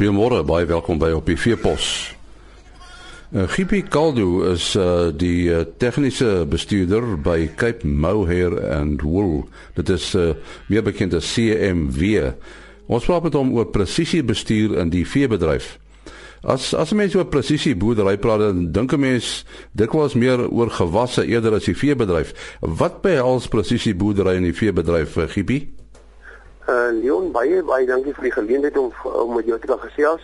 Goeiemôre, baie welkom by op die Veepos. Uh, Gipi Kaldu is uh, die uh, tegniese bestuurder by Cape Mohair and Wool. Dit is uh, meer bekend as CMW. Ons praat met hom oor presisiebestuur in die veebedryf. As as mense oor presisie boerdery praat, dan dink 'n mens dikwels meer oor gewasse eerder as die veebedryf. Wat behels presisie boerdery in die veebedryf, Gipi? Uh Leon baie baie dankie vir die geleentheid om om met jou te kan gesels.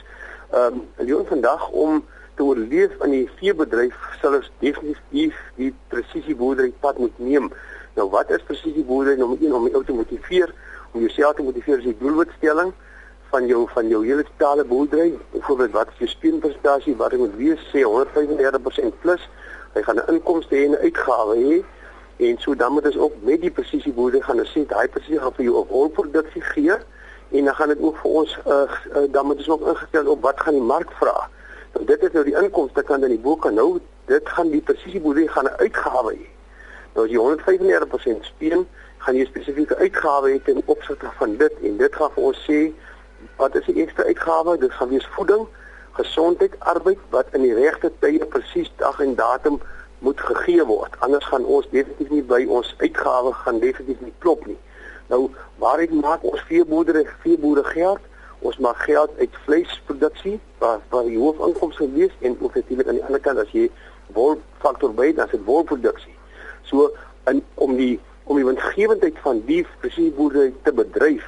Ehm um, Leon vandag om te oorleef in die veebedryf sal ons definitief die presisieboerdery pad moet neem. Nou wat is presisieboerdery? Nommer 1 om jou te motiveer, om jouself te motiveer is die doelwitstelling van jou van jou hele totale boerdery. Byvoorbeeld wat is jou speenprestasie? Wat moet wees sê 135% plus. Hy gaan 'n inkomste en 'n uitgawe hê. En so dan moet ons ook met die presisieboerdery gaan ons sê daai presisie gaan vir jou 'n wolproduksie gee en dan gaan dit ook vir ons uh, dan moet ons ook ingestel op wat gaan die mark vra. Nou dit is nou die inkomste kan dan die boek kan nou dit gaan die presisieboerdery gaan 'n uitgawe hê. Nou as jy 135% speen, gaan jy spesifieke uitgawe hê ten opsigte van dit en dit gaan vir ons sê wat is die ekstra uitgawe? Dit gaan wees voeding, gesondheid, arbeid wat in die regte tye presies dag en datum moet gegee word. Anders gaan ons definitief nie by ons uitgawe gaan definitief nie klop nie. Nou, waaruit maak ons veeboere veeboere geld? Ons maak geld uit vleisproduksie, waar waar die hoofinkomste wees en ook natuurlik aan die ander kant as jy wol faktor by, dan is dit wolproduksie. So in om die om die winsgewendheid van die veeboere te bedryf,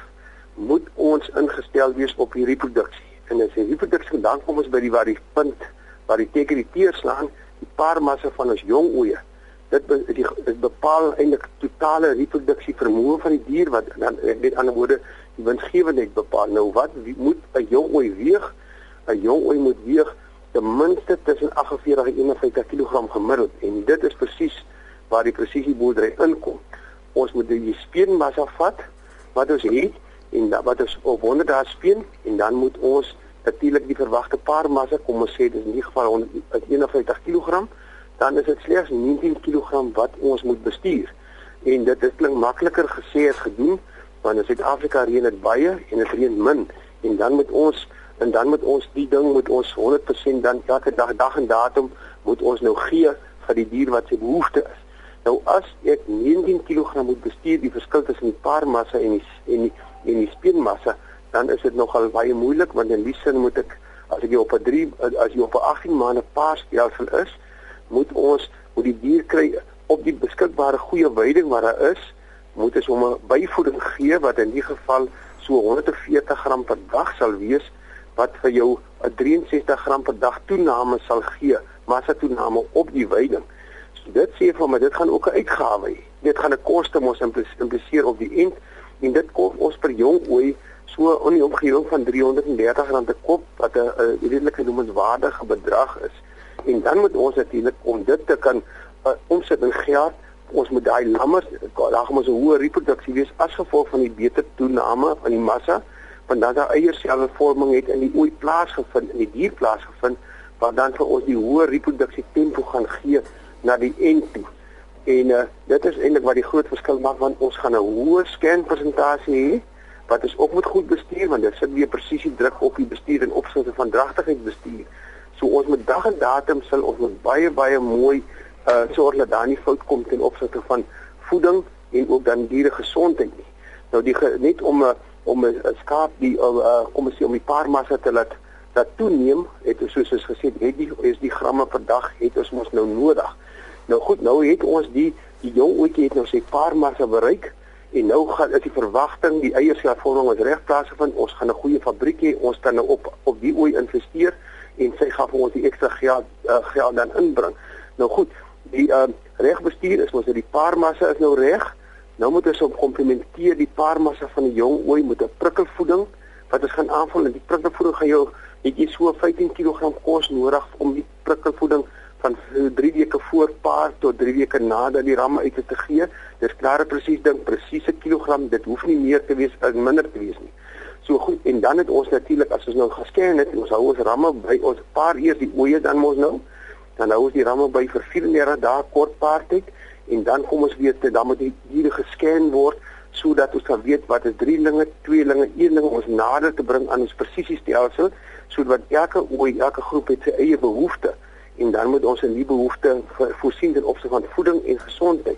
moet ons ingestel wees op hierdie produksie. En as hierdie produksie dan kom ons by die waar die punt waar die teken die teer slaan die paarmassa van ons jong oeye. Dit be, die dit bepaal eintlik totale reproduksie vermoë van die dier wat dan met ander woorde die winsgewendheid bepaal. Nou wat wie, moet 'n jong ooi weeg? 'n Jong ooi moet weeg ten minste tussen 48 en 51 kg gemiddeld en dit is presies waar die presisieboerdery inkom. Ons moet die speenmassa vat wat ons het en wat ons op 100 dae speen en dan moet ons natuurlik die verwagte paarmassa kom ons sê dis in die geval 51 kg dan is dit slegs 19 kg wat ons moet bestuur. En dit is klink makliker gesê as gedoen want in Suid-Afrika reën dit baie en dit reën min. En dan moet ons en dan moet ons die ding moet ons 100% dan elke dag dag en datum moet ons nou gee vir die dier wat sy behoefte is. Nou as ek 19 kg moet bestuur die verskil tussen die paarmassa en die en die en die speenmassa dan is dit nogal baie moeilik want in die sin moet ek as ek op 'n 3 as jy op 'n 18 maande paasstelsel is, moet ons moet die dier kry op die beskikbare goeie veiding wat daar is, moet ons hom 'n byvoeding gee wat in die geval so 140 gram per dag sal wees wat vir jou 'n 63 gram per dag toename sal gee, massa toename op die veiding. So dit sê vir my dit gaan ook 'n uitgawe hê. Dit gaan 'n koste mos impliseer op die end en dit kos ons per jong ooi so in die omgewing van R330 per kop wat 'n redelike noemenswaardige bedrag is. En dan moet ons natuurlik om dit te kan uh, omsit in geld, ons moet daai lammers, daar ons 'n hoë reproduksie wees as gevolg van die beter toename van die massa, want dan daai eierselvorming het in die ooi plaasgevind in die dier plaasgevind wat dan vir ons die hoë reproduksie tempo gaan gee na die end toe. En uh, dit is eintlik wat die groot verskil maak want ons gaan 'n hoë scan persentasie hê wat is ook moet goed bestuur want dit sit weer presisie druk op die bestuur en opsigte van dragtigheid bestuur. So ons met dag en datum sal ons met baie baie mooi uh sorg dat daar nie fout kom ten opsigte van voeding en ook dan diere gesondheid nie. Nou die net om 'n uh, om 'n skaap die uh kom ons sê om die paarmassa te laat dat toeneem het ons soos ons gesê het die is die gramme per dag het ons mos nou nodig. Nou goed, nou het ons die die jong ouetjie het nou sy paarmassa bereik En nou gaan is die verwagting die eierselvorming ons reg plaasvind. Ons gaan 'n goeie fabriek hê. Ons kan nou op op die ooi investeer en sy gaan vir ons die ekstra geld uh, geld dan inbring. Nou goed, die uh, regbestuur is ons dat die paarmassa is nou reg. Nou moet ons op komplementeer die paarmassa van die jong ooi met 'n prikkelvoeding wat ons gaan aanvul en die prikkelvoeding gaan jou het jy so 15 kg kos nodig om die prikkelvoeding van 3 weke voor paar tot 3 weke nadat die ramme uit te gee. Dis klare presies ding, presiese kilogram. Dit hoef nie meer te wees of minder te wees nie. So goed en dan het ons natuurlik as ons nou gesken het, ons hou ons ramme by ons paar eers die oeye dan mos nou. Dan hou ons die ramme by vir 34 dae kort paartyd en dan kom ons weer te dan moet die diere gesken word sodat ons kan weet wat is drie linge, twee linge, een ling ons nader te bring aan ons presisiestelsel sodat elke ooi, elke groep het sy eie behoeftes en dan moet ons in die behoefte voorsien ten opsigte van voeding en gesondheid.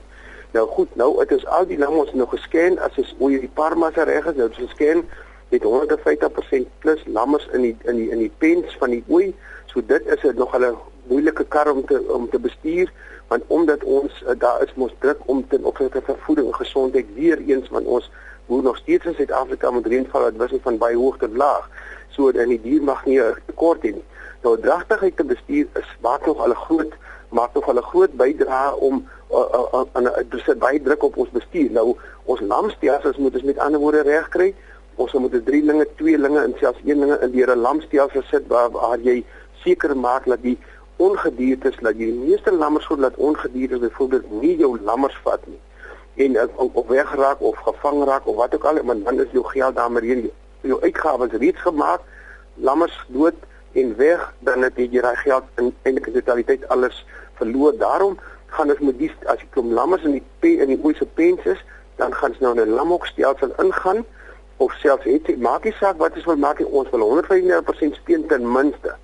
Nou goed, nou het ons al die lamme ons nou gesken as ons oor die parmas reg is, nou het ons gesken met 150% plus lammers in die in die in die pens van die ooi. So dit is 'n nog 'n moeilike kar om te om te bestuur want omdat ons uh, daar is mos druk om ten opsigte van voeding en gesondheid weer eens want ons boer nog steeds in Suid-Afrika met reënval wat wissel van baie hoog tot laag. So dan die dier mag nie 'n tekort hê nie. Nou dragtigheid te bestuur is maak nog al 'n groot maak nog al 'n groot bydrae om aan uh, 'n uh, uh, baie druk op ons bestuur. Nou ons lamstelsels moet ons met ander woorde reg kry. Ons moet 'n drielinge, tweelinge en selfs eenlinge in die lamstelsel sit waar, waar jy seker maak dat die ongediertes dat jy die meeste lammers sou laat ongediertes byvoorbeeld nie jou lammers vat nie en uh, of weggeraak of gevang raak of wat ook al, maar dan is jou geld daarmee jou uitgawes reeds gemaak. Lammers dood en weg dan het jy daai geld in eintlik in totaliteit alles verloor. Daarom gaan ons met die as jy kom lammers in die pe, in die ouse pens is, dan gaan ons nou 'n lamhokstelsel ingaan of selfs het maak nie saak wat ons wil maak ons wil 195% speen ten minste.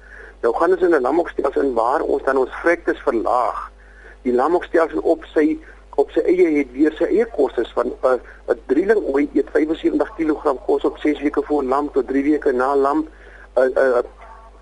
Nou gaan ons in 'n lamhokstelsel in waar ons dan ons vrektes verlaag. Die lamhokstelsel op sy op sy eie het weer sy eie kostes van 'n uh, 'n drieling ooit eet 75 kg kos op 6 weke voor lam tot 3 weke na lam 'n uh, 'n uh,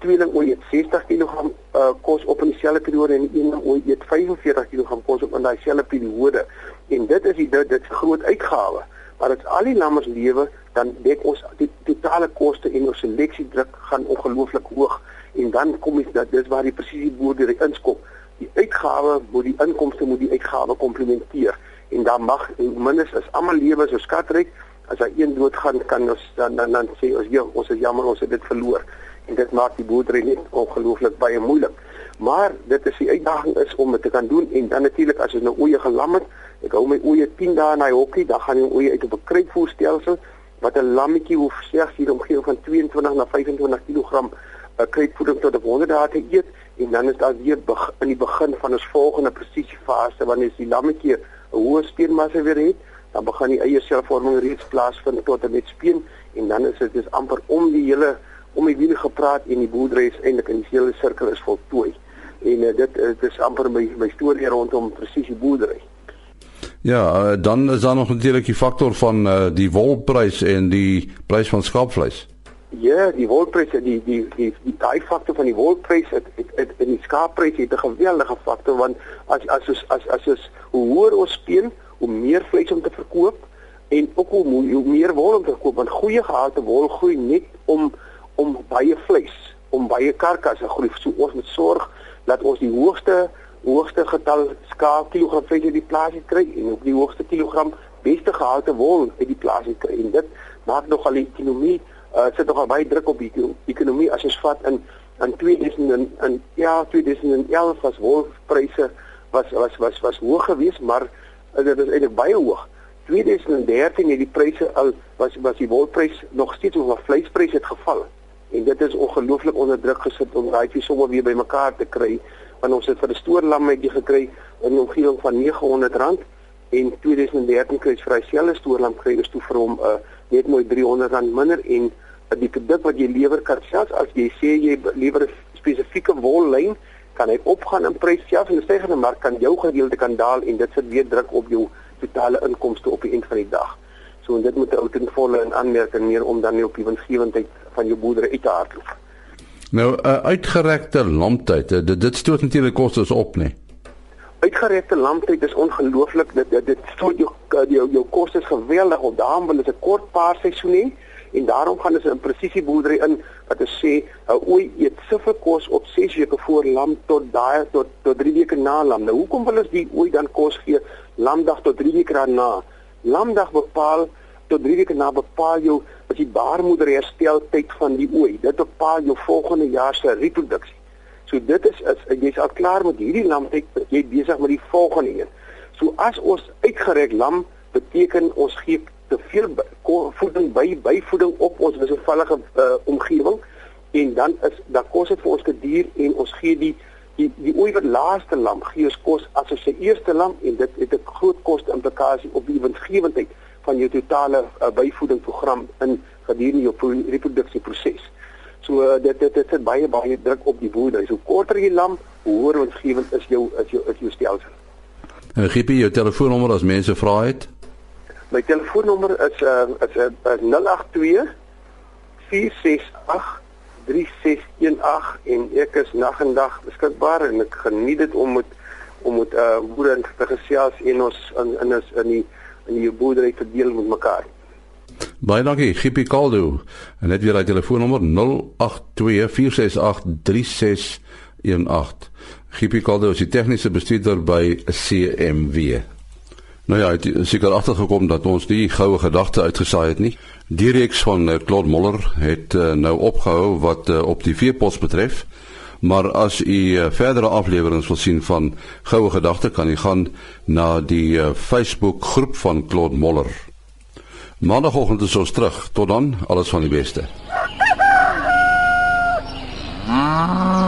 tweeling ooit eet 60 kg uh, kos op in dieselfde periode en een ooit eet 45 kg kos op in daai selfde periode. En dit is die dit dit groot uitgawe. Maar as al die lammers lewe, dan dek ons die totale koste en ons seleksiedruk gaan ongelooflik hoog en dan kom jy dat dis waar die presisieboerdery inskop. Die uitgawe moet die inkomste moet die uitgawe komplementeer en dan mag minstens as almal lewe so skatryk as hy een doodgaan kan ons dan dan, dan sê ons ja ons is jammer ons het dit verloor en dit maak die boerdery net ongelooflik baie moeilik. Maar dit is die uitdaging is om dit te kan doen en dan natuurlik as ons nou oeye gelam het, ek hou my oeye 10 dae in daai hokkie, dan gaan die oeye uit op 'n kruitvoerstelsel wat 'n lammetjie hoef slegs hier omgee van 22 na 25 kg uh, kruitvoeding tot op 100 dae te eet en dan is daar weer in die begin van ons volgende presisiefase wanneer die lammetjie 'n hoë speenmassa weer het, dan begin die eierselvorming reeds plaasvind tot en met speen en dan is dit dis amper om die hele om die wiele gepraat en die boerdery is eintlik in die hele sirkel is voltooi. En uh, dit uh, dit is amper my my storie rondom presisie boerdery. Ja, uh, dan is daar nog natuurlik die faktor van uh, die wolprys en die prys van skaapvleis. Ja, die wolprys die die die die, die daai faktor van die wolprys het, het, het in die skaapprys het 'n geweldige faktor want as as as as as, as hoe hoër ons speen, hoe meer vleis om te verkoop en ook hoe, hoe meer wol om te verkoop want goeie gehalte wol groei net om om baie vleis, om baie karkasse groei. So ons moet sorg dat ons die hoogste hoogste getal skaap kilogram vleis uit die plaas kry en ook die hoogste kilogram beste gehalte wol uit die plaas kry. En dit maak nogal die ekonomie uh, sit nogal baie druk op die ekonomie as ons vat in in 2000 in, ja 2011 was wolpryse was was was was hoog geweest, maar uh, dit is eintlik baie hoog. 2013 het die pryse al was was die wolprys nog steeds oor vleispryse het geval en dit is ongelooflik onder druk gesit om daai sommer weer bymekaar te kry want ons het vir 'n stoorlammetjie gekry in 'n omgewing van R900 en 2013 kry vir dieselfde stoorlam kry ons toe vir hom uh, net mooi R300 minder en uh, die produk wat jy lewer kan selfs as jy sê jy lewer 'n spesifieke wollyn kan hy opgaan in prys selfs in 'n stygende mark kan jou gedeelte kan daal en dit sit weer druk op jou totale inkomste op die einde van die dag. So en dit moet 'n ou ten volle in aanmerking neem om dan nie op die winsgewendheid van jou boerdery uit te hardloop. Nou 'n uh, uitgerekte lamptyd, uh, dit dit stoot natuurlik kostes op, nee. Uitgerekte lamptyd is ongelooflik. Dit dit, dit stoot jou uh, jou, jou kostes geweldig op. Daarom wil dit 'n kort paar seisoen hê en daarom gaan hulle in presisie boerdery in wat hulle sê 'n ooi eet soveel kos op 6 weke voor lam tot daai tot tot 3 weke na lam. Nou hoekom wil ons die ooi dan kos gee lamdag tot 3 weke daarna? Lamdag bepaal tot 3 weke na bepaal jou as die baarmoeder herstel tyd van die ooi. Dit bepaal jou volgende jaar se reproduksie. So dit is as jy's al klaar met hierdie lamtyd, jy besig met die volgende een. So as ons uitgereg lam beteken ons gee te veel voeding by byvoeding op ons wisselvallige uh, omgewing en dan is dan kos dit vir ons te duur en ons gee die die die ooi wat laaste lam gee ons kos as ons se eerste lam en dit het 'n groot koste implikasie op die winsgewendheid van jou totale uh, byvoedingsprogram in gedurende jou reproduksieproses. So uh, dit dit dit sit baie baie druk op die boerdery. So korter die lamp, hoe hoër winsgewend is jou is jou is jou stelsel. En gee jy jou telefoonnommer as mense vra het? My telefoonnommer is uh, is uh, is 082 468 3618 en ek is nag en dag beskikbaar en ek geniet dit om met om met uh boere te gesels en ons in in is in die in die boerdery te deel met mekaar. Baie dankie, Gippie Kaldo. En net weer daai telefoonnommer 0824683618. Gippie Kaldo is die tegniese bestuurder by CMW. Nou ja, het seker agtergekom dat ons die goue gedagte uitgesaai het nie. Die reeks van uh, Claude Moller het uh, nou opgehou wat uh, op die veepos betref. Maar as u uh, verdere afleweringe wil sien van goue gedagte, kan u gaan na die uh, Facebook groep van Claude Moller. Maandagoggend is ons terug. Tot dan, alles van die beste. Ah.